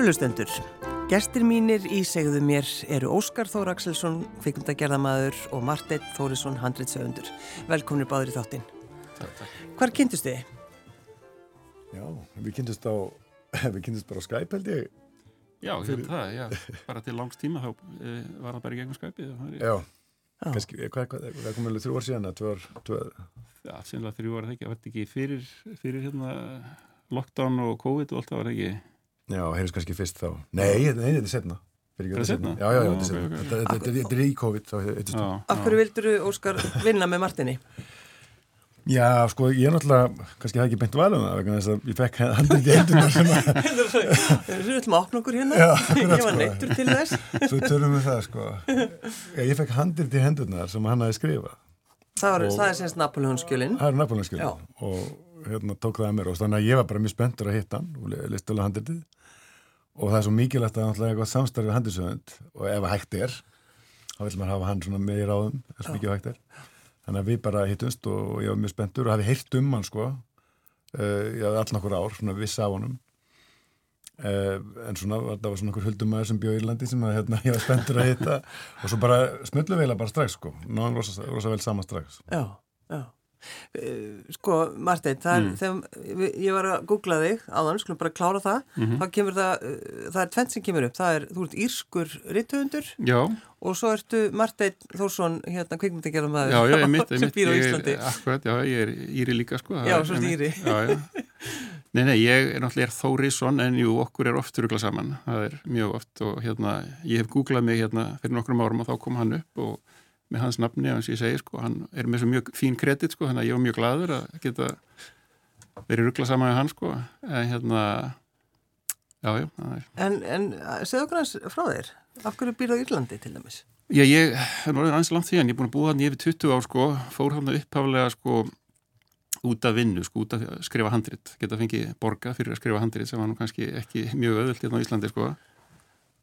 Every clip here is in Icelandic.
Kæru lustendur, gestir mínir í segðu mér eru Óskar Þór Axelsson, kvikundagerðamaður og Marteit Þórisson, handritsöfundur. Velkominir báður í þáttinn. Hvar kynntust þið? Já, við kynntust á, við kynntust bara á Skype held ég. Já, ég held það, já, bara til langs tíma þá e, var það bara í gegnum Skype. Já, kannski, hvað, hvað, það kom vel þrjú ár síðan að tvö ár, tvö ár. Já, sínlega þrjú ár, það ekki, það var ekki fyrir, fyrir hérna lockdown og COVID og allt það var ekki. Já, heyrðis kannski fyrst þá. Nei, nei, þetta er setna. Það er setna? Já, já, já, þetta er setna. Þetta er í COVID. Af hverju vildur þú, Óskar, vinna með Martinni? Já, sko, ég er náttúrulega, kannski það ekki beint valum það, vegna þess að ég fekk handið í hendunar sem að... Ætlum að opna okkur hérna, Já, ég var sko. neittur til þess. Svo tölum við það, sko. Ég fekk handið í hendunar sem hann hafi skrifað. Það, var, Og- það er semst Napoleonskjölinn. Það er Napoleonskjöld Já. og hérna tók það að mér og þannig að ég var bara mjög spenntur að hitta hann og listulega handritið og það er svo mikilvægt að náttúrulega eitthvað samstarfið handriðsöfund og ef að hægt er þá vil maður hafa hann svona með í ráðum eins og mikið hægt er. Þannig að við bara hittumst og ég var mjög spenntur og hafi heyrt um hann sko ég hafði all nokkur ár, svona viss af honum. Uh, en svona það var svona okkur huldumæður sem bjóð í Írlandi sem að hérna, ég var spenntur að hitta. Og svo bara smullu veila bara strax sko. Náðan rosa, rosa vel saman strax. Já, já. Eh, Sko, Marteinn, það er, Mm. þegar ég var að googla þig áðan, skulum bara klára það, Mhm. þá kemur það, eh, það er tvent sem kemur upp, það er, þú ert írskur rittöfundur Já, og svo ertu Marteinn Þórsson, hérna kvikmyndagerðamaður já, já, ég mitt, sem býr á Íslandi. Akkurat, já, ég er íri líka, sko. Já, er svo einmitt- Íri. Já, já. Nei, nei, ég er náttúrulega Þórisson en jú, okkur er oft rugla saman, það er mjög oft og hérna, ég hef googlað mig hérna fyrir nokkrum árum og þá kom hann upp og með hans nafni, eins og ég segi, sko, hann er með svo mjög fín kredit, sko, þannig að ég var mjög gladur að geta verið rugla saman með hann, sko, en hérna, já, já, það En, en segðu okkur hans frá þér, af hverju býr á Írlandi til dæmis? Já, ég er orðin aðeins langt því en ég er búin að búa hann yfir 20 ár sko, fór hann upphaflega sko út af vinnu, sko, út af skrifa handrit, geta fengið borga fyrir að skrifa handrit sem var nú kannski ekki mjög öðvöld hérna á Íslandi sko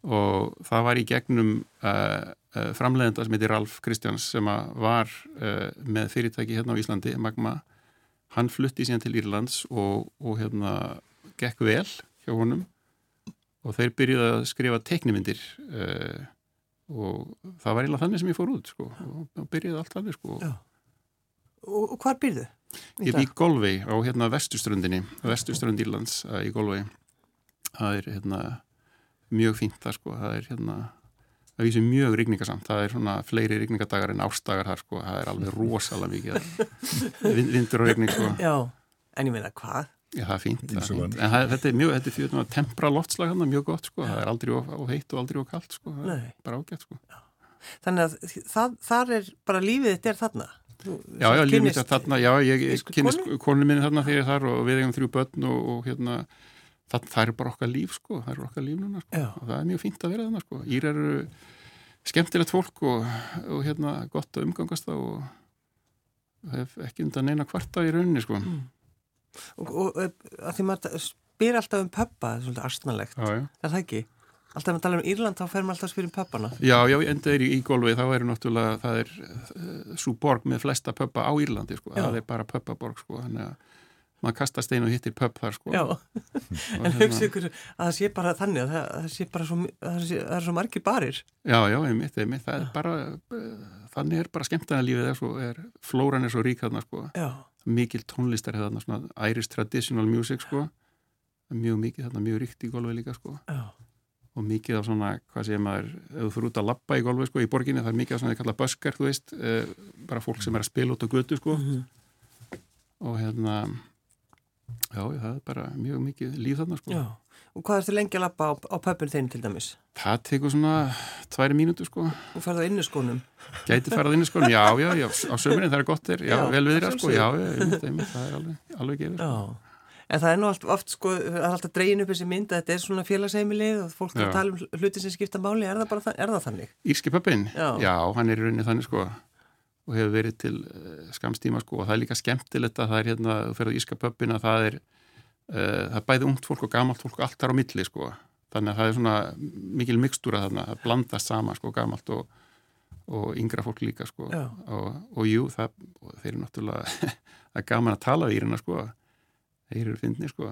og það var í gegnum uh, uh, framleiðenda sem heitir Ralf Kristjáns sem var uh, með fyrirtæki hérna á Íslandi, Magma hann flutti síðan til Írlands og, og hérna gekk vel hjá honum og þeir byrjuði að skrifa teiknimyndir uh, og það var eiginlega þannig sem ég fór út sko, og, byrjaði allt alveg sko. Og, og hvar býrðu? ég bý í Golvei á hérna vestuströndinni vestuströnd Írlands uh, í Golvei það er hérna mjög fínt það sko, það er hérna það vísir mjög rigningasamt, það er svona fleiri rigningadagar en ástdagar þar sko, það er alveg rosalega mikið vind, vindur og rigning sko, Já, en ég meina hvað? já það er fínt, það er fínt. en það, þetta er mjög, þetta er fyrir að tempra loftslag hann mjög gott sko, það er aldrei of, of heitt og aldrei of kalt sko, það Nei. er bara ágætt sko. Þannig að það, þar er bara lífið þetta er þarna. Þú, Já, já, þú líf mitt kynnist- er þarna, já, ég írsku kynist konu? konu minni þarna þegar ég er þar og við eigum þrjú börn og, og hérna, það, það er bara okkar líf, sko, það er okkar líf núna, sko, Já. og það er mjög fínt að vera þarna, sko, Ír eru skemmtilegt fólk og, og hérna, gott að umgangast það og hef ekki undan neina kvarta í rauninni, sko. Mm. Og, og að því maður spyr alltaf um pöppa, það er svolítið já. Er það ekki? Alltaf ef við tala um Írland, þá fer maður alltaf að spyrja um pöppana. Já, já, enda er í, í golfi, þá er náttúrulega, það er uh, svo borg með flesta pöppa á Írlandi, sko, Já. það er bara pöppaborg, sko, þannig að maður kasta stein og hittir pöpp þar, sko. Já, en hérna- hugsa ykkur að það sé bara þannig að það, það sé bara svo, það, sé, það er svo margir barir. Já, já, einmitt, einmitt, það er bara, uh, þannig er bara skemmtana lífið er svo, er, flóran er svo rík þarna, sko, Já, mikil tónlistar þarna, svona Irish traditional music, sko, mjög mikið þarna, mjög ríkt í golfi líka, sko, já, og mikið af svona, hvað segir maður, ef þú fyrir út að lappa í golfi, sko, í borginni, það er mikið af svona, það kalla busker, þú veist, uh, bara fólk sem er að spila út á götu, sko, Mhm. og hérna, já, það er bara mjög mikið líf þarna, sko. já. Og hvað ertu lengi að lappa á, á pöppin þeim til dæmis? Það tekur svona tværi mínútu, sko. Þú ferð á innuskónum. Gæti farað inn í skónu, já, já, já, á sömurinn það er gott er, já, Já, vel við þér, að sko, já, já, einmitt, einmitt, það er alveg, alveg gefur. Já. En það er nú allt, oft sko, það er alltaf dregin upp þessi mynd að þetta er svona félagsheimilið og fólk er Já. að tala um hluti sem skipta máli, er það bara er það þannig? Írski pappin, Já. hann er í rauninni þannig, sko, og hefur verið til uh, skamstíma, sko, og það er líka skemmtilegt að það er hérna, þú ferð á Írska pappin að það er, uh, það er bæði ungt fólk og gamalt fólk allt þar á milli, sko, þannig að það er svona mikil mikstúra þarna, það blandast saman, sko, gamalt og, og yngra fólk líka, sko, og, og jú, það, og þeir eru náttúrulega, það er gaman að tala við Írina, sko, þeir eru fyndni, sko.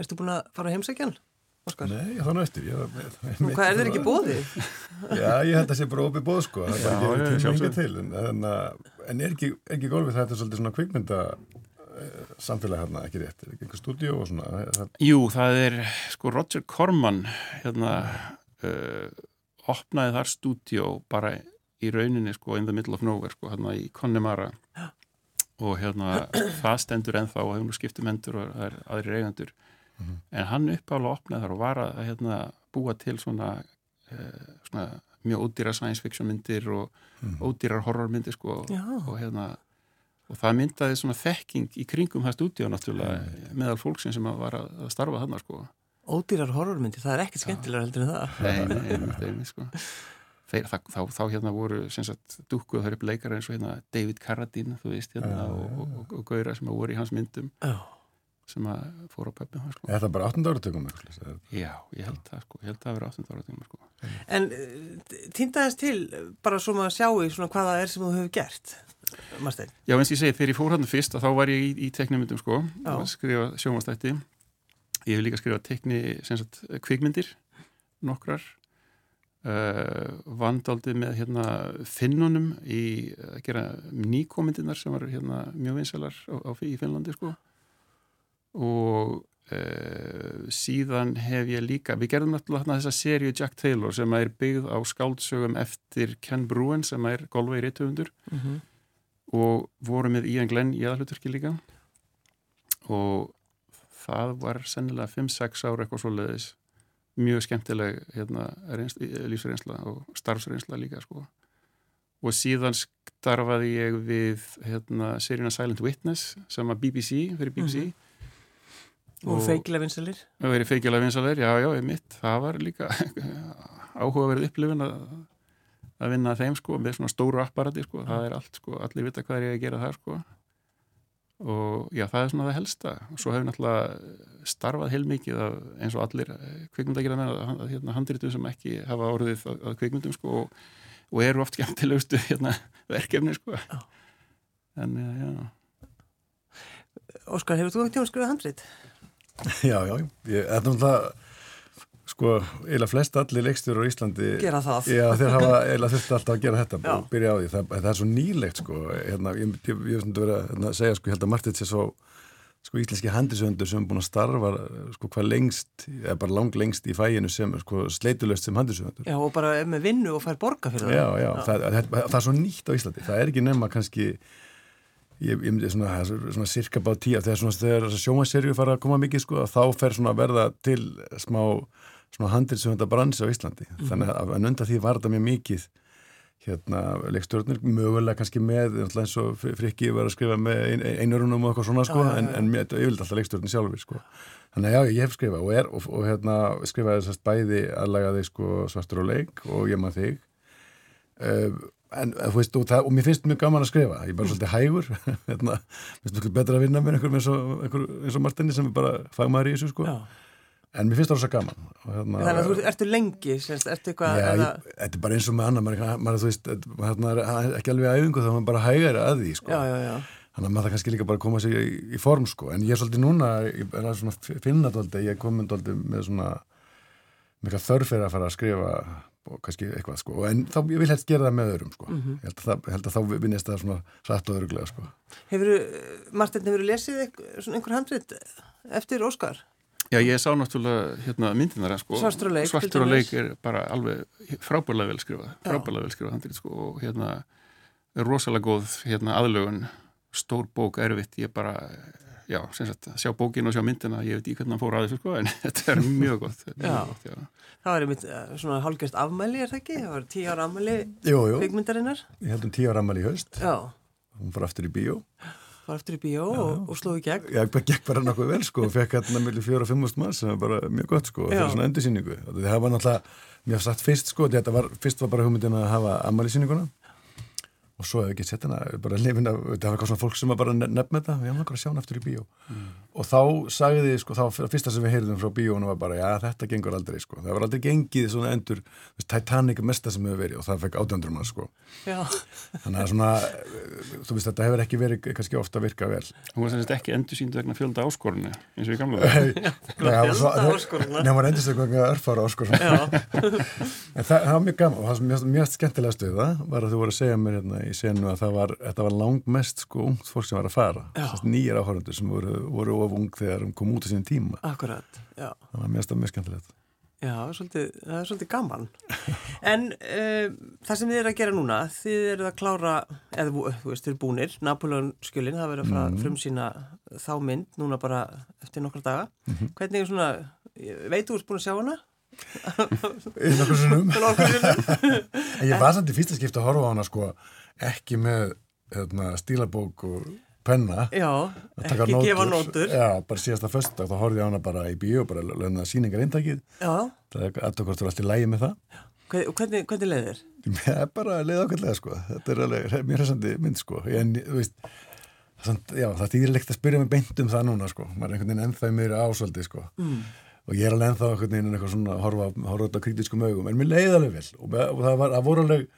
Erstu búin að fara að heimsækja hann? Óskar? Nei, ég þannig eftir. Ég, Nú, hvað er þeir ekki bóðið? Já, ég held að það sé bara opið bóð, sko. Það er ekki tíma sjálfsögðu. engið til. En, en, en er ekki, er ekki golfið þetta svolítið svona kvikmynda uh, samfélag hérna, ekki rétt? Er ekki einhver stúdíu og svona? Það, Jú, það er sko Roger Corman hérna uh, opnaði þar stúdíó bara í rauninni sko in the middle of nowhere sko hérna í Connemara og hérna það stendur ennþá og hefur nú skiptum hendur og það er aðri eigendur en hann uppálega opnaði þar og var að hérna, búa til svona, uh, svona mjög ódýra science fiction myndir og ódýrar horror myndir sko Já. og hérna og það myndaði svona þekking í kringum það stúdíó náttúrulega meðal fólksinn sem að var að, starfa þarna sko Ódýrar horrormyndi, það er ekkert skemmtilega heldur en það. Nei, nei, einmitt, sko. Þeir, það, þá, þá hérna voru dúkkuð þar upp leikara eins og hérna David Carradine, þú veist, hérna og, og, og, og Gaura sem voru í hans myndum Já. Sem að fóru á pöpum sko. er það bara 8. áratökum? Já, ég held það, sko, ég held það að vera 18 ára tíma, sko. En týndaðist til bara svo maður sjá í svona hvað það er sem þú hefur gert, Marstein. Já, eins og ég segi, þegar ég fór hann fyrst að þá var ég í, í teknimyndum, sko, að skrifa sjónvastætti ég hef líka skrifað tekni sem sagt kvikmyndir nokkrar uh, vandaldið með hérna finnunum í að gera nýkomyndirnar sem var hérna mjög vinsalar á, á, í Finnlandi sko og uh, síðan hef ég líka við gerðum náttúrulega þessa seríu Jack Taylor sem er byggð á skáldsögum eftir Ken Bruin sem er golfið í réttöfundur Mm og voru með Ian Glenn í aðhluturki líka. Og það var sennilega 5-6 ára eitthvað svo leiðis mjög skemmtileg hérna, reynsla, lífsreynsla og starfsreynsla líka sko. og síðan starfaði ég við hérna, seríuna Silent Witness sem var BBC fyrir BBC Og feikilega vinsalir. og verið feikilega vinsalegir, já, já, ég mitt það var líka áhugaverð upplifun að, að vinna þeim sko, með svona stóru apparati sko, það er allt sko, allir vita hvað er ég að gera það sko. Og já, það er svona það helsta. Og svo hefur náttúrulega starfað heilmikið af, eins og allir kvikmyndagjara með að, að hérna, handritum sem ekki hafa orðið að, að kvikmyndum sko og, og eru oft skemmtilegustu hérna, verkefni sko. En já, já. Óskar, hefur þú ekki tíma að skrifa handrit? Já, já, ég, þetta er náttúrulega sko, eiginlega flest allir leikstjóður á Íslandi Gera það. Já, þeir hafa eiginlega þurfti alltaf að gera þetta Já. og byrja á því, það, það er svo nýlegt sko, hérna, ég, hef svona verið að hérna, segja sko, að Martins er svo sko íslenski handisöndur sem er búin að starfa sko hvað lengst, eða bara lang lengst í fæinu sem, sko sleitulöst sem handisöndur Já, og bara með vinnu og fær borga fyrir það. Já, já, Það, það, það er svo nýtt á Íslandi það er ekki nema kannski ég, ég myndi svona, svona cirka bá tíu þegar svona þegar sjómaserju fara að koma mikið sko, þá fer svona að verða til smá svona handilsöfunda bransi á Íslandi. Þannig að en undan því var þetta mjög mikið hérna leikstjórnir mögulega kannski með eins og Frikki var að skrifa með ein, einurunum og eitthvað svona sko Já, en, en mér, ég vildi alltaf leikstjórnir sjálfur sko. Þannig að já, ég hef skrifað og er og, og hérna skrifaði þessast bæði aðlagaði sko svartur og leik og ég maður þig. Uh, en þú veist, og, það, og mér finnst mjög gaman að skrifa ég er bara svolítið hægur hérna, mér finnst mjög betra að vinna með einhverjum eins og, einhver, eins og Martini sem er bara fagmaður í þessu sko en mér finnst það rosa gaman hérna, Þannig að þú ertu lengi, semst, ertu eitthvað, þetta er bara eins og með annar maður, maður, veist, hérna, er ekki alveg æfingu þá er maður bara hægari að því sko. já, já, já. þannig að maður kannski líka bara að koma sér í, í form sko. en ég er svolítið núna ég er að finna dóldi, ég er komin dóldi með svona mikla þörf fyrir að fara að skrifa og kannski eitthvað sko, en þá ég vil helst gera það með öðrum sko, ég held að, það, held að þá vinnist það svona rætt og öruglega sko. Hefur, Martin, hefur lesið eitthvað, svona einhver handrit eftir Óskar? Já, ég sá náttúrulega hérna, myndinar sko, Svartur og leik, Svartur og leik er bara alveg frábærlega vel skrifað frábærlega vel skrifað handrið sko, og hérna er rosalega góð hérna, aðlögun stór bók erfitt ég bara, já, sem sagt sjá bókin og sjá myndina, ég veit í hvernig hann fór að þessu sko, en þetta er mjög gott, þetta er Já. mjög gott já. Það var einmitt eh, svona hálfgjörst afmæli, er það ekki? Það var tíu ára afmæli kvikmyndarinnar. ég held um tíu ára ammali í haust Já, hún fór aftur í bíó var eftir í bíó og, og sló í gegn. ég gekk bara nokkuð vel sko og fekk hérna millir fjóra og fimmust mann sem var bara mjög gott sko Já. fyrir svona endursýningu og það var náttúrulega, mér sagt fyrst sko þetta var, fyrst var bara hugmyndin að hafa ammælisýninguna og svo hef ég ekki sett hana bara lifin af, það var eitthvað svona fólk sem var bara nefn með þetta, við hefum okkur að sjá hann aftur í bíó og þá sagði, sko, þá fyrsta sem við heyrðum frá bíónu var bara, já, þetta gengur aldrei, sko. Það var aldrei gengið svona endur, veist, Titanic er mesta sem hefur verið og það fekk átöndur mann, sko. Já. Þannig að svona, eh, þú veist, þetta hefur ekki verið kannski ofta virka vel. Hún var semst ekki endur sínd vegna fjölda áskorinu, eins og í gamla. Fjölda áskoruna. Nei, maður endur sig vegna örfara áskoruna. en það, það var mjög gaman og það sem mjög, mjög skemmtilega stuð það var að þú voru að mér að að of ung þegar hún kom út á sín tíma. Akkurat, já. Það var mjög, mjög skemmtilegt. Já, svolítið, það er svolítið gaman. En uh, það sem þið eru að gera núna, þið eru að klára, eða þú veist, þið eru búnir, Napoleon skjölinn, það verður að fara Mhm. frum sína þá mynd, núna bara eftir nokkra daga. Mhm. Hvernig er svona, veit þú ert búin að sjá hana? Nokkur sinnum. Ég var samt í fyrsta skipta að horfa á hana sko ekki með hérna, stílabók og penna Já, ekki gefa nótur. Já, bara síðasta föstudag þá horfði ég á hana bara í bíó bara lögna sýningar eintakið. Já, það er alltaf hvort þú er alltaf í lægi með það. Hver- og hvernig, hvernig leið þér? Það er bara leið ákveðlega sko. Þetta er alveg mjög hressandi mynd sko. En þú veist samt, já, það þýðir leikt að spyrja mig beint um það núna sko. Maður er einhvern veginn ennþá í mér ásvaldi sko. Mm. og ég er alveg ennþá einhvern veginn eitthvað svona horfa, horfa þetta á kritískum augum. En mér leiði alveg vel. Og, og það, var, það voru alveg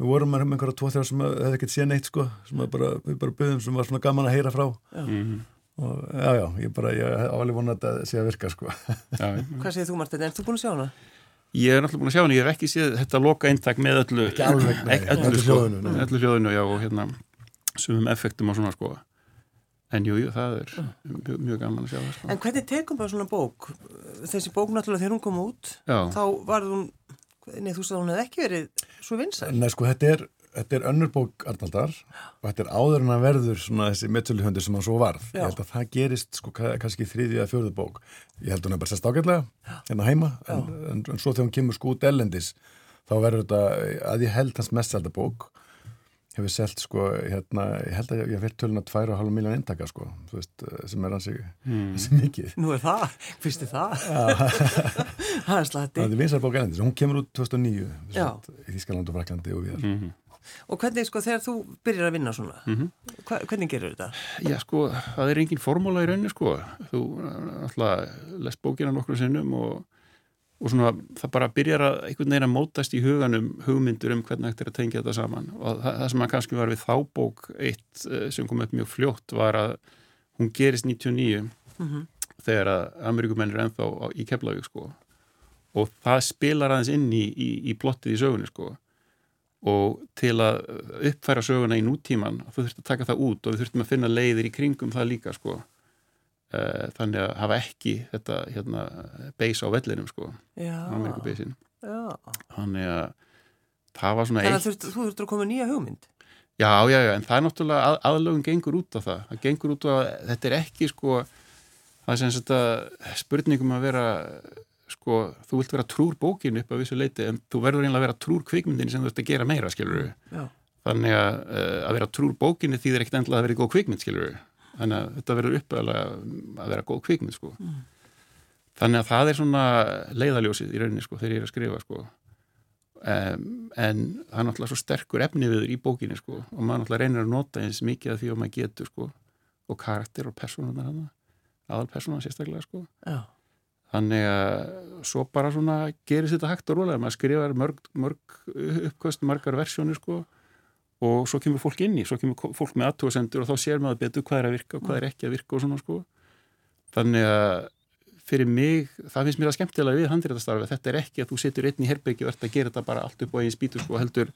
við vorum með einhverja tvo þrjá sem hefði ekkert séð neitt sko sem bara, við bara byggðum sem var svona gaman að heyra frá Mhm. og já já, ég bara, ég hef alveg vonað að þetta sé að virka sko Já, já. Hvað segir þú Martin, ert þú búin að sjá hana? Ég er náttúrulega búin að sjá henni, ég hef ekki séð þetta loka eintak með öllu Ekki alveg, nei, Ek- öllu, öllu sko, hljóðinu, nei. öllu hljóðinu, já, og hérna sumum effektum og svona sko en jú, jú, það er mjög, mjög gaman að sjá það sko. En hvernig tekum bara svona bók? Þessi bók náttúrulega þegar hún kom út, Já, þá var hún, nei þú sagði hún hefði ekki verið svo vinsæl. Nei, sko, þetta er, þetta er önnur bók Arnaldar og þetta er áður en að verður svona þessi meðsöluhundur sem hann svo varð. Já. Ég held að það gerist sko ka- kannski þriðið eða fjörðu bók. Ég held að hún er bara sérst ágætlega hérna heima, en, en, en svo þegar hún kemur sko út ellendis, þá verður þetta, að ég held hans mest selda bók, hefur selt sko, hérna, ég held að ég hef verið töluna 2,5 miljón eintaka sko, þú veist, sem er hansi, Hmm. hansi mikið. Nú er það, fyrst er það. það er slatti. Það er vinsar bók ellendis, hún kemur út 2009, sem Já. sagt, í Þískaland og Fraklandi og viðar. mm Og hvernig, sko, þegar þú byrjar að vinna svona, Mhm. hva, hvernig gerur þetta? já sko, það er engin formúla í rauninni sko þú alltaf les bókina nokkru sinnum og, og svona það bara byrjar að einhvern veginn að mótast í huganum hugmyndur um hvernig þetta er að tengja þetta saman. Og það, það sem að kannski var við þá bók eitt eh, sem kom upp mjög fljótt var að hún gerist 99 Mm þegar að Ameríkumenn er ennþá á, í Keflavík sko. Og það spilar aðeins inn í, í, í plottið í sögunni sko. Og til að uppfæra söguna í nútíman þú þurft að taka það út og við þurftum að finna leiðir í kringum það líka sko þannig að hafa ekki þetta hérna beis á vellinum sko Ameríkubeisin þannig að það var svona Þannig að eitt þú þurftur að koma nýja hugmynd. Já, já, já, en það er náttúrulega að, aðlögun gengur út á það. Það gengur út á að þetta er ekki sko, það er sem þetta spurningum að vera sko, þú vilt vera trúr bókinu upp á vissu leiti en þú verður einlega að vera trúr kvikmyndin sem þú ert að gera meira, skilur. Já. Þannig að, uh, að vera trúr bókinu þýðir ekkert endilega að vera góð kvikmynd, skilur. Þannig að þetta verður uppöðlega að vera góð kvikmynd, sko. Þannig að það er svona leiðaljósið í rauninni, sko, þegar ég er að skrifa, sko. Um, en það er náttúrulega svo sterkur efniviður í bókinni sko og maður náttúrulega reynir að nota eins mikið af því að maður getur sko og karakter og persónunar hann aðal persónunar sérstaklega sko Já. þannig að svo bara svona gerist þetta hægt og rólega maður skrifar mörg, mörg uppkvöst margar versjónir sko og svo kemur fólk inn í, svo kemur fólk með aðtúasendur og þá sér maður betur hvað er að virka og hvað er ekki að virka og svona sko þannig að fyrir mig, það finnst mér að skemmtilega við handréttastarfi, þetta er ekki að þú setur einn í herbyggju og ert að gera þetta bara allt upp á einn spýtu sko, heldur,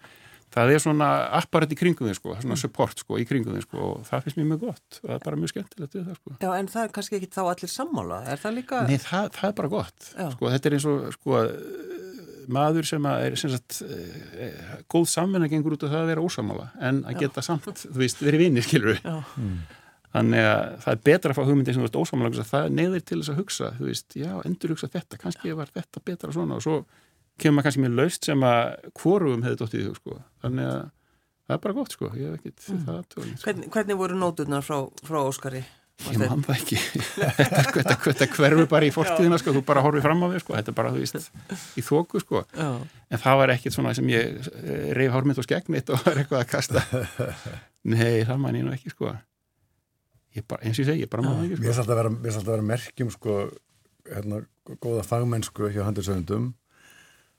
það er svona apparat í kringum þig sko, svona support sko í kringum þig sko og það finnst mér mjög gott og það er bara mjög skemmtilegt við það sko Já, en það er kannski ekki þá allir sammála, er það líka? Nei, það, það er bara gott Já. sko, þetta er eins og sko maður sem að er sem sagt, eh, góð samvinna gengur út af það að vera ósamála en að geta samt, þú veist, verið vinir skilur við Já. Þannig að það er betra að fá hugmyndi sem þú veist ósamála það neyðir til þess að hugsa, þú veist, já, endur hugsa þetta, kannski var þetta betra svona og svo kemur maður kannski með laust sem að hvorugum hefði dóttið í hug, sko. Þannig að það er bara gott, sko, ég hef ekkit mm. það tjóðin, sko. Hvernig, hvernig voru nóturnar frá, frá Óskari? Ég man það ekki. þetta, hverfur bara í fortíðina, sko, þú bara horfið fram á við, sko, þetta er bara, þú veist, í þóku, sko. Já. En það var ekkit svona sem ég eh, reif hármynd og skegg mitt og var eitthvað að kasta. Nei, það man ég nú ekki, sko. ég bara, eins og ég segi, ég bara maður ekki Mér sko. alltaf að að vera merkjum sko, hérna, góða fagmennsku hjá handursöfundum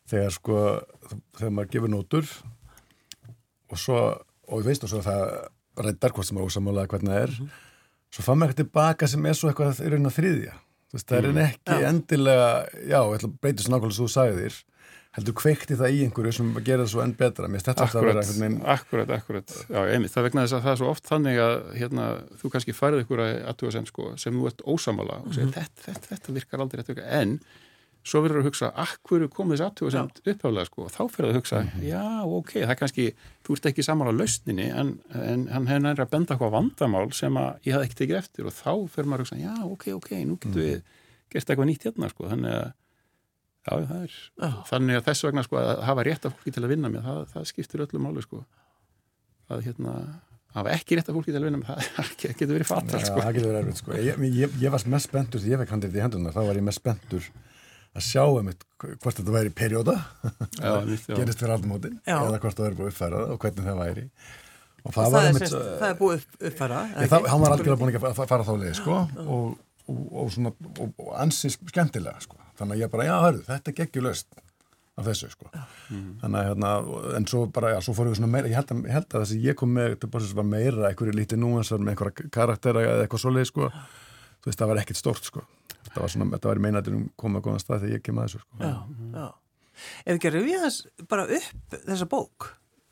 þegar sko, þegar maður gefur nótur og svo, og við veist og svo það rættar hvort sem er ósamálega hvernig það er svo fann maður eitthvað tilbaka sem er svo eitthvað í raun að þriðja. Veist, það er mm. ekki Já. endilega já, ég ætla að breyta svo nákvæmlega svo þú sagði þér heldur kveikti það í einhverju sem gera það svo enn betra. Mér finnst þetta að vera einhvern veginn akkurat, akkurat. Já, einmitt, það vegna þess að það er svo oft þannig að hérna, þú kannski færið ykkur að aðtúasend sko, sem þú ert ósamala og segir þetta, þetta, þetta virkar aldrei þetta virkar, en svo verður að hugsa, akkur kom þessi aðtúasend uppháðlega sko, og þá fyrir að hugsa já, ok, það er kannski, þú ert ekki saman á lausninni, en, en hann hefur nærið að benda hvað vandamál sem að ég hafði ekki tekið eftir. Og þá fyrir maður að hugsa, já, ok, ok, nú getum við gert eitthvað nýtt hérna, sko, þannig að Já, það er, Já. þannig að þess vegna sko að hafa rétt af fólki til að vinna með, það, það skiptir öllu máli sko. Að hérna, hafa ekki rétt af fólki til að vinna með, það getur verið fatal Já, sko. það getur verið erfitt sko. ég, ég, ég var mest spenntur þegar ég fekk handrið í hendunar þá var ég mest spenntur að sjá um hvort þetta væri perjóda Já, einmitt, já. gerist fyrir aldmótin Já. eða hvort það væri búið uppfærað og hvernig það væri og Og það það, var er, einmitt semst, það er búið upp, uppfæra Ég, það, hann var algjörlega búin ekki að fara þá leið sko, og, og, og, svona, og, og ansið skemmtilega sko. þannig að ég bara, já, hörðu, þetta er geggjulöst af þessu sko. þannig að hérna, en svo bara, já, svo fórum við svona meira ég held að, ég held að það sem ég kom með til bara var meira, einhverju lítið núansar með einhverja karaktera eða eitthvað svoleið sko. þú veist, það var ekkert stort sko. Þetta var svona, þetta var í meinatinum komið að góðan stað þegar ég kem að þessu sko. Já, já. Ef ekki að rifja þess bara upp þessa bók,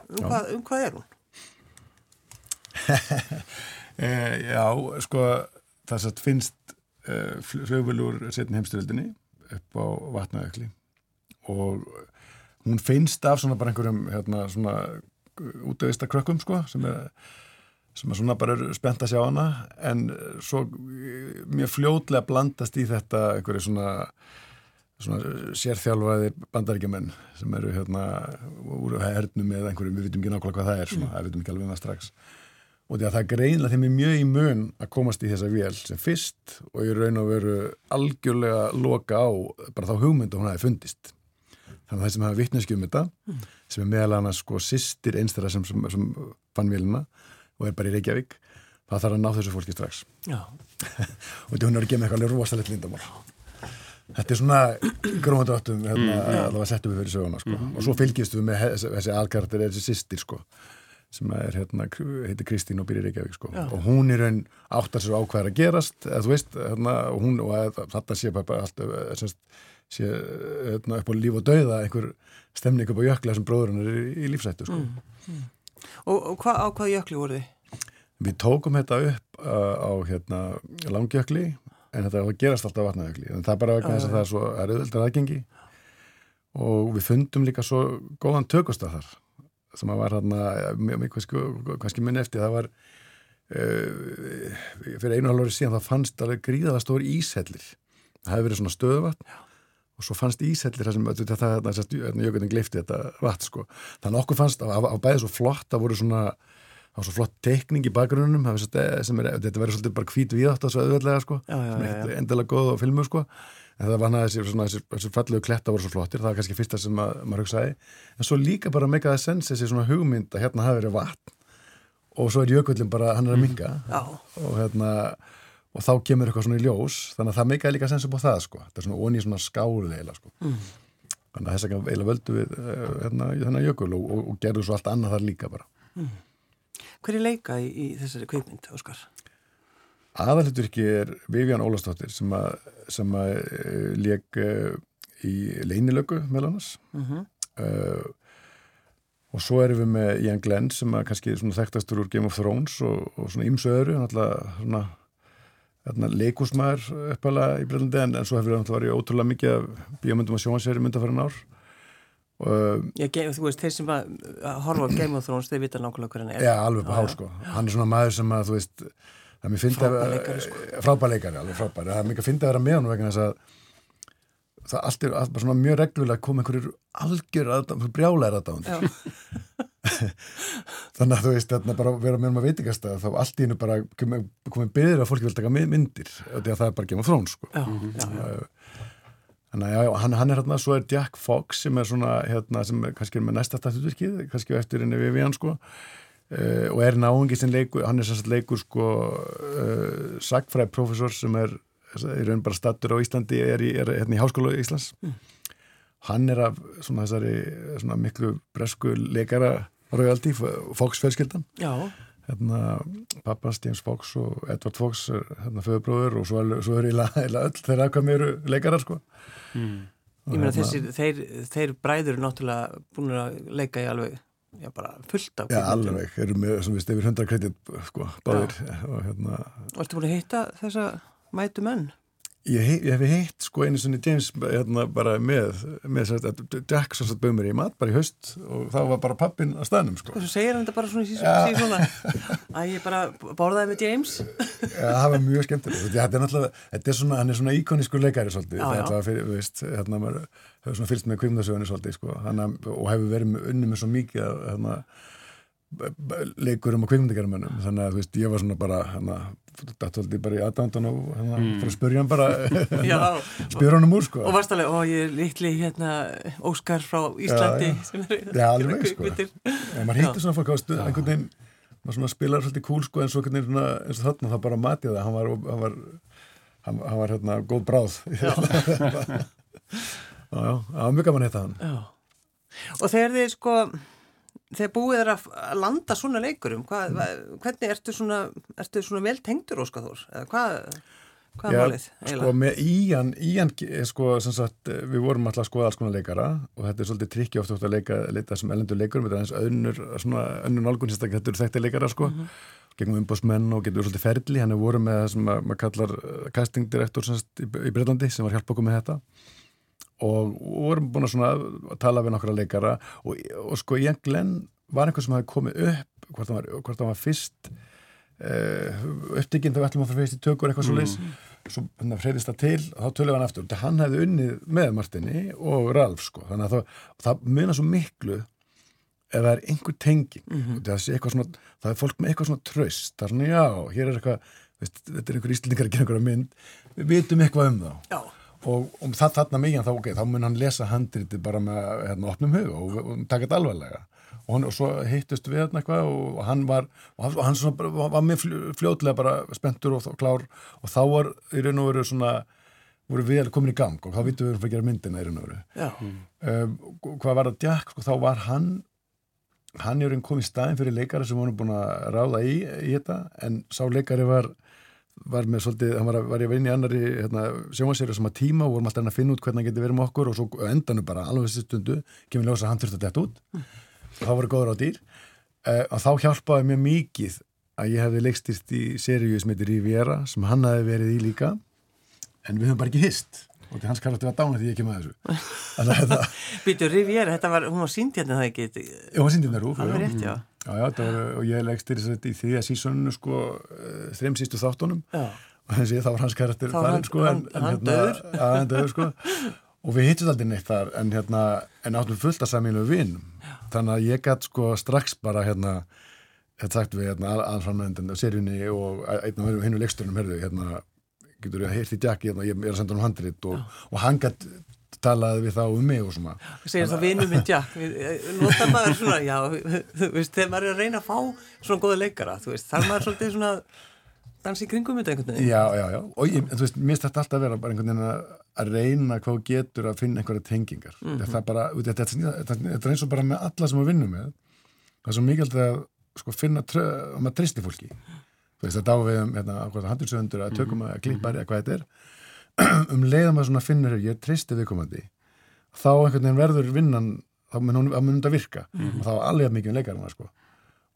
um, hvað, um hvað er hún? E, já, sko það satt finnst e, flugvölur setni heimstyrildinni upp á vatnaökli og hún finnst af svona bara einhverjum hérna svona útöðista krökkum sko sem er sem er svona bara spennt að sjá hana en svo eh, mjög fljótlega blandast í þetta einhverju svona svona sérþjálfaðir bandaríkjumenn sem eru hérna úr hernum með einhverjum, við vitum ekki nákvæmlega hvað það er svona, við vitum ekki alveg um það strax. Og því að það greinlega þeim er mjög í mun að komast í þessa vél sem fyrst og í raun og veru algjörlega loka á bara þá hugmyndu hún hafi fundist. Þannig að það sem hafa vittneski um þetta sem er meðal annars sko sýstir einstæra sem, sem, sem fann vélina og er bara í Reykjavík það þarf að ná þessu fólki strax. Og því hún er að mig eitthvað alveg rosalegt lindamál þetta er svona gróðandráttum hérna, að það var sett upp fyrir söguna sko. og svo fylgist við með þessi, alkartir þessi sýstir sko sem er hérna, heitir Kristín og í Reykjavík sko. og hún er raun áttar sér á hvað er að gerast eða þú veist, hérna, og hún og þetta sé bara allt eh, semst, sé hérna, upp á líf og dauða einhver stemning upp á jökla sem bróðurinn er í, í lífsættu sko. Og, og hva, á hvað jökli voru þið? Við tókum þetta upp uh, á hérna, langjökli en þetta gerast alltaf vatnajökli. En það er bara vegna þess að það er svo eröðuldar aðgengi. Og við fundum líka svo góðan tökustaf þar sem að var hérna kannski, minn eftir. Það var uh, fyrir einu halvóri síðan það fannst alveg gríðaða stóri ísellir það hefði verið svona stöðuvatn og svo fannst ísellir það sem það, það, það, jökunin gleifti þetta vatn sko. þannig okkur fannst á, á bæði svo flott það voru svona það var svo flott teikning í bakgrunnum sem er, þetta verður svolítið bara hvít við átt að svo auðveldlega sko, endilega góð á filmu sko. En það var hann að þessi, svona, þessi, fallegu kletta voru svo flottir, það var kannski fyrsta sem að, maður hugsaði, en svo líka bara meika það sens þessi svona hugmynd að hérna hafi verið vatn. Og svo er jökullin bara, hann er að minga Já, og hérna og þá kemur eitthvað svona í ljós, þannig að það meikaði líka sens upp á það sko, þetta er svona onni svona skáli eiginlega sko, þannig að þess að eiginlega völdu við eh, hérna, þennan jökul og, og, og gerðu svo allt annað þar líka bara. Hver er leika í, í þessari kveikmynd, Óskar? aðalhuturki er Vivian Ólastóttir sem að, sem að uh, leik uh, í leinilögu með annars. Mhm. uh, og svo erum við með Ian Glenn sem að kannski þekktastur úr Game of Thrones og, og svona ymsu öðru náttúrulega svona leikusmaður uppalega í Breitlandi en, en svo hefur náttúrulega verið ótrúlega mikið af bíómyndum og sjónseri myndafærin ár og Já, þú veist, þeir sem að, að horfa á Game of Thrones, þeir vita nákvæmlega hver hann er. Já, alveg på hár sko. Hann er svona maður sem að, þú veist, það er mér fyndi að... Frábær leikari, sko. Frábær leikari, alveg frábær. Það er mikið að fyndi að vera með hann vegna þess að það allt er allt bara svona mjög reglulega að koma einhverjur algjör aðdáðan, brjálæri aðdáðan. Þannig að þú veist, þarna bara vera með um að veitingast að þá allt í hennu bara komið komi byggðir að fólki vil taka mynd- myndir því að það er bara of Thrones sko. Já, já, já. Þannig að já, já, hann, hann er hérna, svo er Jack Fox sem er svona, hérna, sem er, kannski er með næsta stættutvirkið, kannski eftir henni við við hann, sko, uh, og er náungi sem leikur, hann er sagt leikur, sko, uh, sagfræð profesor sem er í raun bara stattur á Íslandi er í, er, hérna í Háskóla Íslands mm. hann er af svona þessari svona miklu bresku leikara royalty, Fox fjölskyldan hérna pappans James Fox og Edward Fox hérna föðubróður og svo, svo er eiginlega öll þeirra hvað mér leikarar sko. Mm. Ég meina þessi, þeir, þeir bræður er náttúrulega búin að leika í alveg já bara fullt af Já alveg, erum við sem við stefir hundra kredit sko, báðir og hérna Og ertu búin að hitta þessa mætu menn? Ég, ég hef hitt sko einu svona James hérna bara með, með Jackson satt bauð mér í mat bara í haust og þá var bara pappin að staðnum sko. Og svo segir hann þetta bara svona síðan svona. Að ég bara borðaði með James. Já það var mjög skemmtilegt. Þetta er náttúrulega, þetta er svona, hann er svona íkonísku leikari svolítið, já, þetta var fyrir, veist hérna maður hefur svona fylgst með kvimdasögunni svolítið sko, hana, og hefur verið unni með svo mikið að hérna leikurum og kvikmyndigarmennum þannig að veist, ég var svona bara hérna, var bara í aðdándan og hérna, mm. fyrir að spurja hann bara spyrja hann um úr sko. Og varst alveg, ó ég er litli hérna Óskar frá Íslandi. Já, já. já alveg sko. En maður hittir svona fólk á stu, einhvern veginn maður svona spilar svolítið kúl sko en svo einhvern veginn eins og þarna það bara matið það. Hann var, hann var, hann, hann var hérna góð bráð. Já. Já, já, mjög gaman hitta hann. Og þegar þið sko þegar búið er að landa svona leikurum hvað, mm. hvernig ertu svona, ertu svona vel tengdur Óskaþór eða hvað, hvað er málið? Sko með Ían, Ían sko sem sagt við vorum alltaf að skoða alls konar leikara og þetta er svolítið trikki ofta að leika leita sem elendur leikurum, þetta er eins önnur svona önnur nálgun, þetta eru þekkti leikara sko mm -hmm. gegn umbásmenn og getur svolítið ferli, hann er voruð með það sem maður kallar uh, castingdirektor í, í Breitlandi sem var hjálp okkur með þetta og vorum búin að, að tala við nokkra leikara og, og sko Ian Glenn var einhvern sem hafi komið upp hvort það var, hvort það var fyrst uh, upptikinn þegar við ætlum að fara fyrst í tökur eitthvað svo leys mm. svo hérna freyðist það til og þá tölum við hann aftur. Og hann hefði unnið með Martini og Ralf sko þannig að það, það munar svo miklu ef það er einhver tenging. Mm -hmm. það, svona, það er fólk með eitthvað svona tröst það er svona já, hér er eitthvað veist, þetta er einhver íslendingar að gera einhverja mynd. Við vitum eitthvað um þá. Já og um það þarna mikið þá, okay, þá mun hann lesa handriti bara með hérna, opnum hug og, og taka þetta alvarlega. Og, hann, og svo hittust við hérna eitthvað og hann var, og hann svona, var með fljóðlega bara spenntur og klár. Og þá var í raun og veru svona voru við komin í gang og þá vitum við að gera myndina í raun og veru. Um, hvað var það Jack, sko, þá var hann hann er einn komið staðin fyrir leikari sem hann er búin að ráða í, í þetta en sá leikari var var með svolítið, hann var, var ég að vinna í annari hérna, sjónvarsýri sem að tíma og vorum alltaf að finna út hvernig hann geti verið með okkur og svo endanu bara alveg þessi stundu, kemur ljósa að hann þurfti að detta út. Mm. og þá voru góður á dýr. Uh, og þá hjálpaði mér mikið að ég hefði leikstist í seríu sem heitir Riviera sem hann hefði verið í líka. En við höfum bara ekki hist. Og hans karakter var dána því ég ekki með þessu. Býtu Riviera, þetta var, hún var síndjarnir það ekki? Já, hún var síndjarnir, alveg rétt, já Já, var, og ég leggstir í því að sísoninu sko eh, þreim sístu þáttunum. Já. og þessi þá var hans karakter farin sko en, en hann hérna, döður ja, hann döður sko. Og við hittum aldrei neitt þar en hérna en áttum fullt að samílu vinn þannig að ég gætt sko strax bara hérna þetta sagt við hérna alframnændin og seríunni og einn af hennu leiksturnum herðu hérna getur ég að heyrti Jacki hérna ég er að senda hann handrit og, og hann gætt talaði við þá um mig og svona. Segir það vinnu minn, já nota maður svona, já þú veist, þegar maður er að reyna að fá svona góða leikara þú veist, þar maður svolítið svona dansi kringum þetta einhvern veginn? Já, já, já, og ég, þú veist, mér stætti alltaf að vera bara einhvern veginn að reyna hvað getur að finna einhverja tengingar. Mm -hmm. það er bara, þetta, þetta, þetta er eins og bara með alla sem við vinnum með. Það er svo mikilvægt að sko, finna að maður tristi fólki. Þú veist, að dáviðum hérna, handilsöndur að tökum að klipari að hvað þetta er um leiðum að svona finnur ég tristi viðkomandi þá einhvern veginn verður vinnan þá mun hún að virka. Mm -hmm. og þá er alveg mikið um leikarna sko.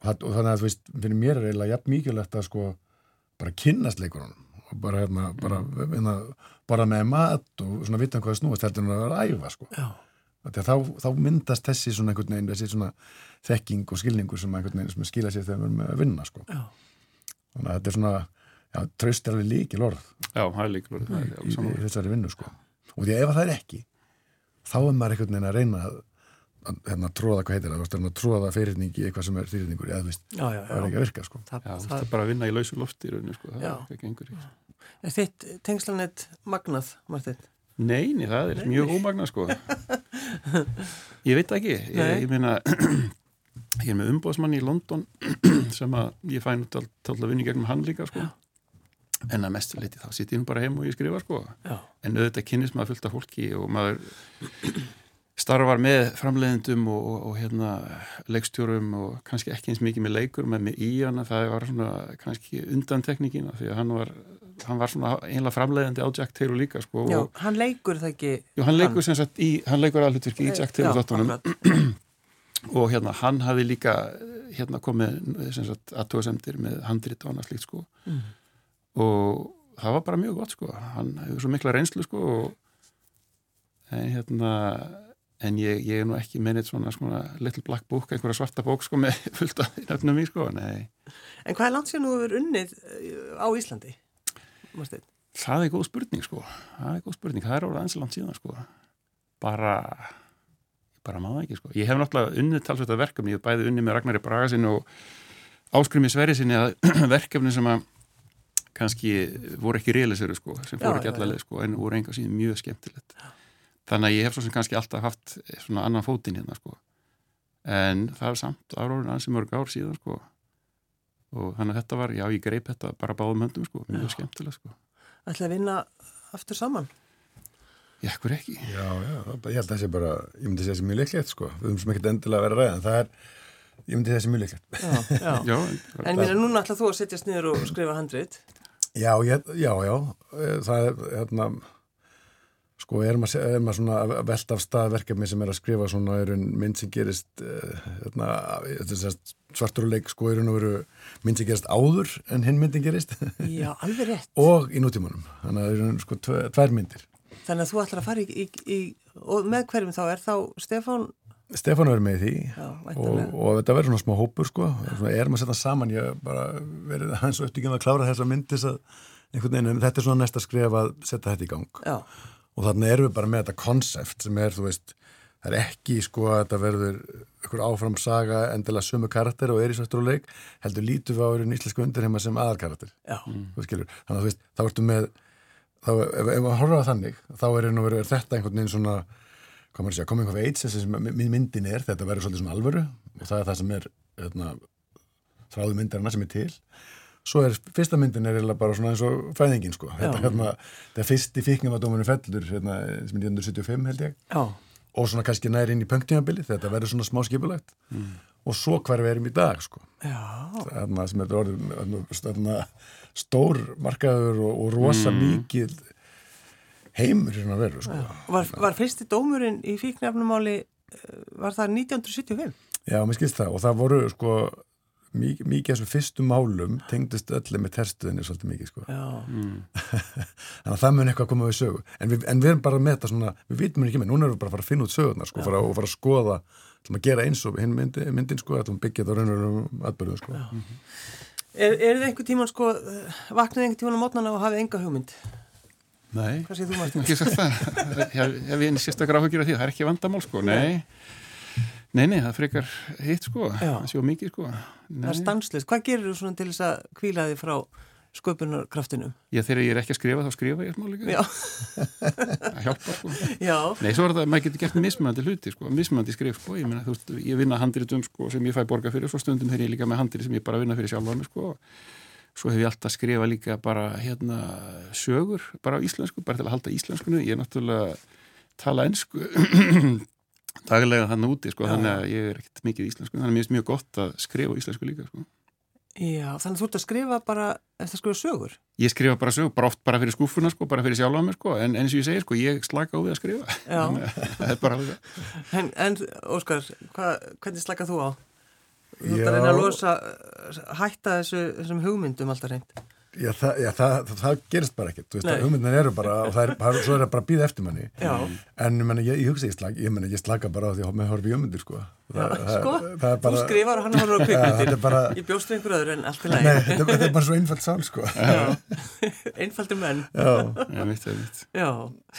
og, og þannig að þú veist, fyrir mér er eiginlega jafn mikilvægt að sko bara kynnast leikurunum. Og bara hérna, bara, hérna, bara með mat og svona vita hvað snúast heldur en að vera æfa sko. Þá, þá myndast þessi svona einhvern veginn þessi svona þekking og skilningur sem sem skila sér þegar við erum að vinna sko. Þannig að þetta er svona Já, tröst er alveg líkil orð. Já, það er líkil orð. Í, í, í þessari vinnu, sko. Og því að ef það er ekki, þá er maður einhvern veginn að reyna að, að hérna, tróða, hvað heitir það, að tróða fyrirningi eitthvað sem er fyrirningur, eða þú veist, já, já, það er ekki að virka, sko. Það, já, það er bara að vinna í lausu lofti í rauninu, sko, það er ekki einhverjir. Sko. Er þitt tengslanett magnað, Martin? Neini, það er Nei. mjög ómagnað, sko. ég veit ekki, ég, ég meina ég er með umbóðsmann í London sem að ég fæn út alltaf vinni gegnum hann líka sko en að mestu leiti þá sitt ég nú bara heim og ég skrifa sko. Já. en auðvitað kynnist maður fullt af fólki og maður starfar með framleiðendum og, og, og hérna leikstjórum og kannski ekki eins mikið með leikur með með í hana, það var svona kannski undantekningina því að hann var hann var svona einlega framleiðandi á Jack Taylor líka sko Já, og hann leikur það ekki jú, hann leikur sem sagt í, hann leikur alveg í Jack Taylor þáttunum. og hérna hann hafi líka hérna komið sem sagt aðtóðsendir með handrit og annað slíkt sko. Mm. Og það var bara mjög gott sko. Hann hefur svo mikla reynslu sko og, en hérna en ég, ég er nú ekki með neitt svona, svona little black book, einhverja svarta bók sko með fullt af nöfnum í sko nei, En hvað er langt sér nú hefur unnið eh, á Íslandi? Marsteinn? það er góð spurning sko. Það er góð spurning, það er orðið aðeins langt síðan sko. Bara bara það ekki sko, ég hef náttúrulega unnið talsveit að verkefni, ég hef bæði unnið með Ragnari Braga sinni og Áskrimi Sverri sinni að verkefni sem að kannski voru ekki realiseru sko, sem Já, fóru ekki já, já. allaveg sko, en voru enga síðan mjög skemmtilegt þannig að ég hef svo sem kannski alltaf haft svona annan fótinn hérna sko en það er samt áróðin ansi mörg ár síðan sko og þannig að þetta var, já ég greip þetta bara báðum höndum sko, mjög Já. skemmtilegt sko Ætla að vinna aftur saman? Já, hver ekki? Já, já, ég held að það sé bara, ég myndi segja þessi mjög leiklegt sko, við höfum sem ekkert endilega að vera að ræða, en það er, ég myndi þessi mjög leiklegt. Já, já. Já, En ég meina, núna ætla þú að setjast niður og skrifa handrit. Já, ég, já, já, eh, það er, hérna, sko, er maður, er maður svona velta af stað verkefni sem er að skrifa svona er einn mynd sem gerist, eh, hérna, þetta er svartur og leik, sko, er einn og veru mynd sem gerist áður en hinn myndin gerist Já, alveg rétt. og í nútímanum, þannig að það eru sko tvær myndir. Þannig að þú ætlar að fara í, í, í og með hverjum þá er þá Stefán, Stefán verður með því já, og, og þetta verður svona smá hópur sko. Svona erum að setja saman, ég bara verið hans og upptíkjum að klára þessa myndis að einhvern veginn, en þetta er svona næsta skref að setja þetta í gang. Já, og þannig erum við bara með þetta konsept sem er, þú veist, það er ekki sko að þetta verður ykkur áfram saga endilega sömu karakter og er í svartur og leik heldur lítum við á einu íslensku undirheima sem aðalkarakter, já, þú skilur þannig að þú veist, þá ertu með þá, ef, ef á þannig, þá er, er þetta einhvern veginn svona hvað maður að segja, coming of age, þessi sem my- myndin er þetta verður svolítið svona alvöru og það er það sem er hérna, þráðu myndirina sem er til. Svo er fyrsta myndin er bara svona eins og fæðingin sko, þetta, hérna, þetta er fyrsti fíknumadóminu fellur hérna, sem er 1975 held ég. Já, og svona kannski næri inn í pöngtímabili þetta verður svona smá skipulagt. Og svo hver við erum í dag sko. Þarna sem er orðið stór markaður og, og rosa mikið heimur í svona veru sko. Var, var fyrsti dómurinn í fíknefnumáli, eh, var það 1975? Já, mér skilst það og það voru sko mikið, mikið af þessum fyrstu málum tengdist öllu með terstuðinni svolítið mikið sko. Já, Þannig að það mun eitthvað að koma við sögu. En við, en við erum bara með þetta svona, við vitum ekki með, núna erum við bara að fara að finna út sögurnar sko, fara, og fara að skoða, að gera eins og hinn myndi, myndin sko, að byggja þetta á raunverulegum atbyrðum sko. er, er þið einhver tíman sko, eh, vaknið einhver tíman á mótnana og hafið enga hugmynd? Nei, ég ekki sagt það. Hef, hef ég sérstaklega áhugir af því, það er ekki vandamál sko, nei. Nei, nei, það frekar hitt sko, það séu mikið sko. Það er Nei. stanslist. Hvað gerir þú svona til þess að kvíla þig frá sköpunarkraftinum? Já, þegar ég er ekki að skrifa, þá skrifa ég smá líka. Já, Það hjálpar sko. Já, Nei, svo er það, maður getur gert mismunandi hluti sko, mismunandi skrif sko, ég meina, þú veist, ég vinna handritum sko, sem ég fæ borga fyrir, svo stundum þegar ég líka með handrit sem ég bara vinna fyrir sko svo hef ég alltaf skrifa líka bara hérna sögur, bara á íslensku bara til að halda íslenskunni, ég er náttúrulega tala ensku daglega þannig úti, sko, Já. þannig að ég er ekkert mikið íslensku, þannig að mér finnst mjög gott að skrifa íslensku líka, sko. já, þannig að þú ert að skrifa bara eftir að skrifa sögur. Ég skrifa bara sögur, bara oft bara fyrir skúfuna, sko, bara fyrir sjálfa mig, sko, en eins og ég segir, sko, ég slaka á við að skrifa. En, en Óskar, hva, hvernig slakað þú á? Þú ert Já. að reyna að losa, hætta þessu, þessum hugmyndum alltaf reynd. Já, það, já það, það, það gerist bara ekkert, hugmyndan eru bara, og það er, bara- svo er það bara að býða eftir manni. Já, En ég, meni, ég, ég hugsa, ég slaka, ég, meni, ég slaka bara á því að með horfi í umundir, sko. já, Það, sko, það er bara, þú skrifar og hann horfður á Já, þetta kvikmyndir. er bara, Ég bjóst við einhver öðru en allt nei, lagi. þetta er, þetta er bara svo einfalt sál, sko. Einfaldur menn. Já. Já, mitt, það er. Já,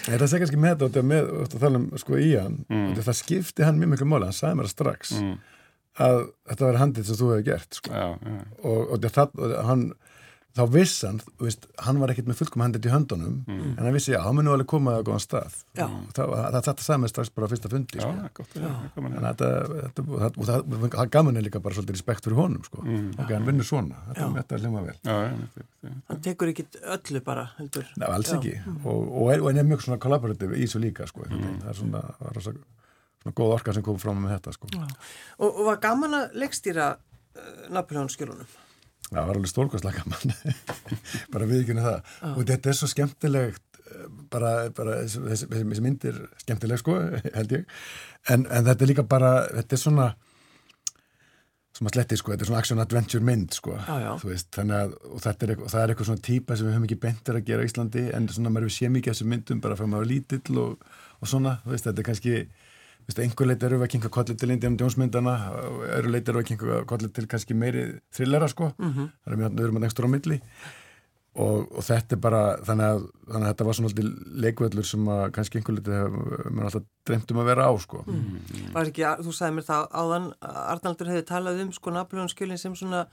Þetta sé kannski með þetta með, þú veist, að tala um, sko, í hann, mm. það skipti hann mjög miklu máli, hann sagði mér það strax Mm. Að þetta var handið sem þú hefði gert, sko. Já, já. Og, og, það, og hann, þá viss hann, þú veist, hann var ekkert með fullkom handið í höndunum, en hann vissi, já, hann mun nú alveg koma á góðan stað. Já. Það, það, þetta sagði mér strax bara á fyrsta fundi, Já, sko. þetta, þetta, og það, og það, það gaf manni líka bara svolítið respekt fyrir honum, sko. Ok, hann vinnur svona, þetta, þetta er hljóma vel. Já, já, já, já. Hann tekur ekki öllu bara, heldur. Nei, alls Já. ekki. Og, og, er, og hann er mjög svona collaborative í þessu líka, sko. Mm. Það er svona, það er svona, svona góð orka sem kom fram með þetta, sko. Og, og var gaman að leikstýra uh, Napoleonskjölunum. Það var alveg stórkostlega gaman bara viðkynna það og þetta er svo skemmtilegt eh, bara, bara þessi, þessi, þessi mynd er skemmtileg sko, held ég en, en þetta er líka bara, þetta er svona sem að sletti sko, þetta er svona action adventure mynd sko, Já, já. þú veist þannig að, og þetta er, og það er eitthvað svona típa sem við höfum ekki bentur að gera í Íslandi en svona maður sé mikið af þessum myndum bara fyrir maður lítill og, og svona, þú veist, þetta er kannski einhver leit eru við að kinka kolli til Indiana Jones myndana, og öðru leit eru við að kinka kolli til kannski meiri thrillera sko. Mm -hmm. það er mjög, við erum að nekstur á milli. Og, og þetta er bara þannig að, þannig að þetta var svona alltaf leikvöllur sem að kannski einhver liti mér alltaf dremt um að vera á sko. Var ekki, þú sagði mér það áðan, Arnaldur hefði talað um sko Napoleonskjölin sem svona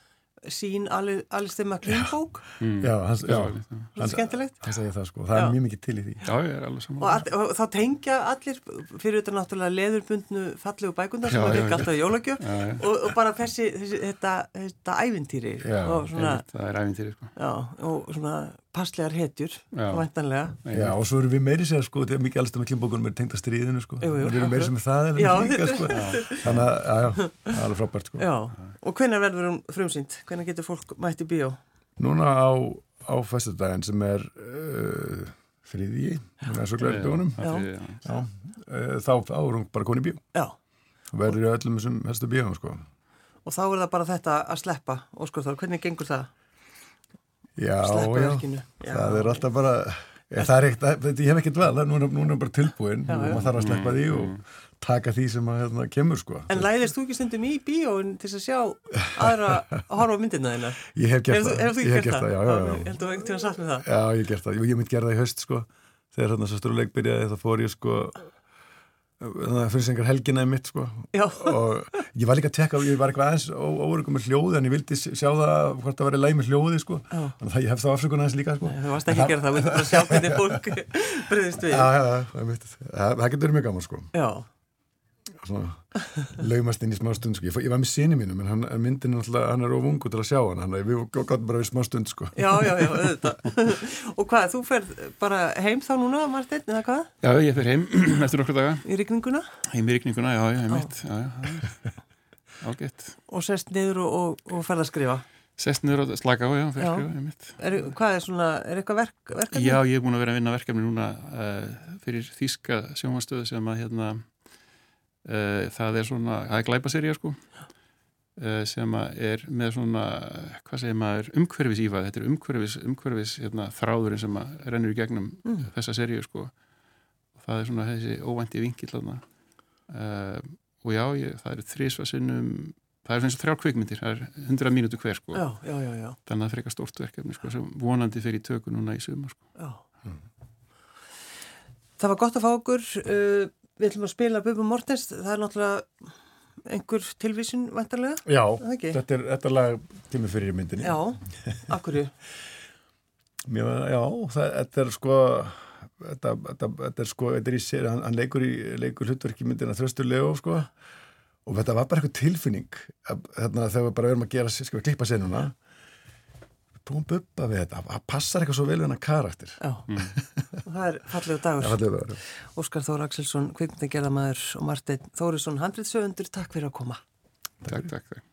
sín Alistair MacLean bók. já, hans, já, Já, Svona skemmtilegt. hann segir það sko, það er Já. mjög mikið til í því. Já, ég er alveg Og, all, og þá tengja allir fyrir þetta náttúrulega leðurbundnu fallegu bækundar sem að virka alltaf jólagjöf. Og, og bara þessi, þessi þetta, þetta ævintýri Já, og svona, Einmitt, Það er æfintýri, sko. já, og svona passlegar hetjur, væntanlega. Já, og svo erum við meiri sér sko, þetta er mikið alls með klimbókunum er tengt að stríðinu sko, Jú, jú, við erum meiri sem er það Já, eða líka sko, þannig að, já, já, það er alveg frábært sko. Já, og hvenær verður hún frumsýnd? Hvenær getur fólk mætt í bíó? Núna á, á festudaginn sem er uh, þriðji, það er svo já. já, uh, þá, þá hún bara konið í bíó Já, og verður í öllum þessum helstu bíóum sko. og þá er það bara þetta að sleppa, Óskar Þór, hvernig gengur það? Já, Sleppa já, verkinu. Já. það er alltaf bara, ég, það er ekkert, það- ég hef ekkert vel, núna, núna er bara tilbúin Já, og maður þarf að sleppa því og taka því sem að hérna, kemur sko. En læðist þú ekki stundum í bíóin til að sjá aðra að horfa myndina þína? Ég hef gert það, ég hef gert það, já, já, já. Ég held að þú einhvern tíma sagt með það. Já, ég gert það. Ég myndi gera það í haust, sko. Þegar hérna svo stórleik byrjaði, þá fór ég, sko, þannig að finnst einhver helgina í mitt, sko. Já, Og ég var líka að tekka, ég var eitthvað aðeins óverugum með hljóði, en ég vildi sjá það hvort það væri læg með hljóði, sko. Já. Þannig að ég hef þá afsökun aðeins líka, sko. þú varst ekki að gera það, við þurfum að sjá hvernig fólk breyðist við. Já, já, já, það. Það, það getur verið mjög gaman, sko. Já, laumast inn í smá stund, sko. Ég, fó- ég var með síni mínum, en hann, myndin er hann er of ungu til að sjá hann, hann er, við gottum bara við smá stund, sko. já, já, já, auðvitað. Og hvað, þú ferð bara heim þá núna, Martin, eða hvað, Já, ég fer heim eftir nokkru daga. í rigninguna Heim í ríkninguna, já, já, einmitt. Já, já, já. Ágætt. og sest niður og, og, og ferð að skrifa. Sest niður og slaka á, já, fyrir Já. skrifa, einmitt. Er, hvað er svona, er eitthvað verk, verkefni? Já, ég er búin að vera að vinna verkefni núna uh, fyrir þýska sjónvastöðu sem að hérna það er svona, það er glæpaserja sko uh, sem er með svona, hvað segir maður umhverfis ífað, þetta er umhverfis, umhverfis hérna, þráðurinn sem rennur í gegnum Mm. þessa serju sko og það er svona þessi óvænti vinkill þarna uh, og já, ég, það eru þrísvarsinnum það er eins og þrjár kvikmyndir, það er 100 mínútu hver sko, Já, já, já, þannig að það frekar stórt verkefni sko sem vonandi fyrir í tökur núna í sumar sko. já. Það var gott að fá okkur, uh, við ætlum að spila Bubba Mortens, það er náttúrulega einhver tilvísin vantarlega. Já, þetta er, þetta lag kemur fyrir myndinni. Já, af hverju? Mér, já, það, þetta er sko þetta, þetta, þetta er sko þetta er í sér, hann, hann leikur í leikur hlutverki myndina Þröstur Leo sko og þetta var bara eitthvað tilfinning að, þarna þegar við bara erum að gera sko, klippa senuna búum bubba við þetta, það passar eitthvað svo vel við hennar karakter Já, það er fallegu dagur. vera. Óskar Þór Axelsson, kvikmyndagerðamaður og Marteinn Þórisson, handritsöfundur, takk fyrir að koma. Takk, takk, takk.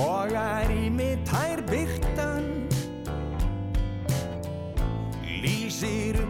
Tógar í mig tær byrtan Lýsir upp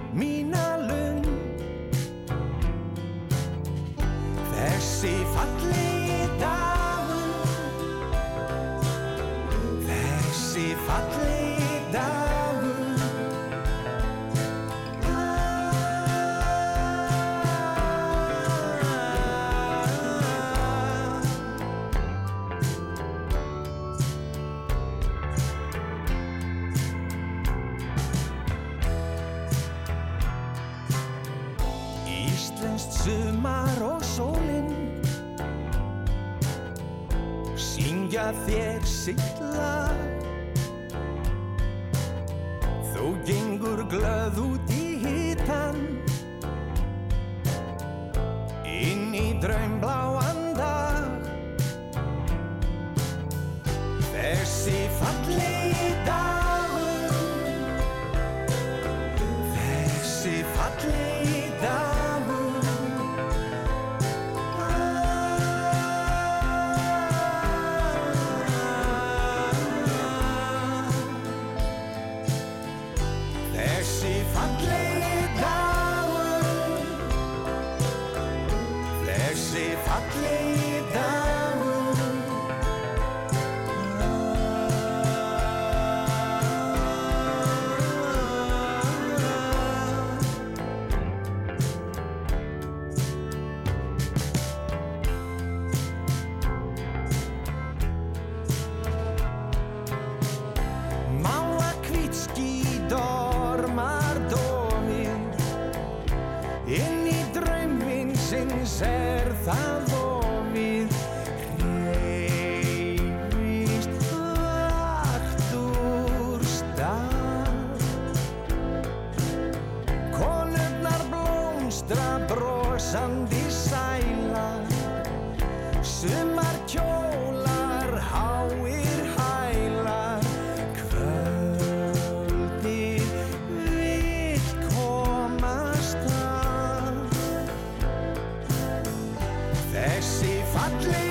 sitt lag Þú gengur glöð út Atlas.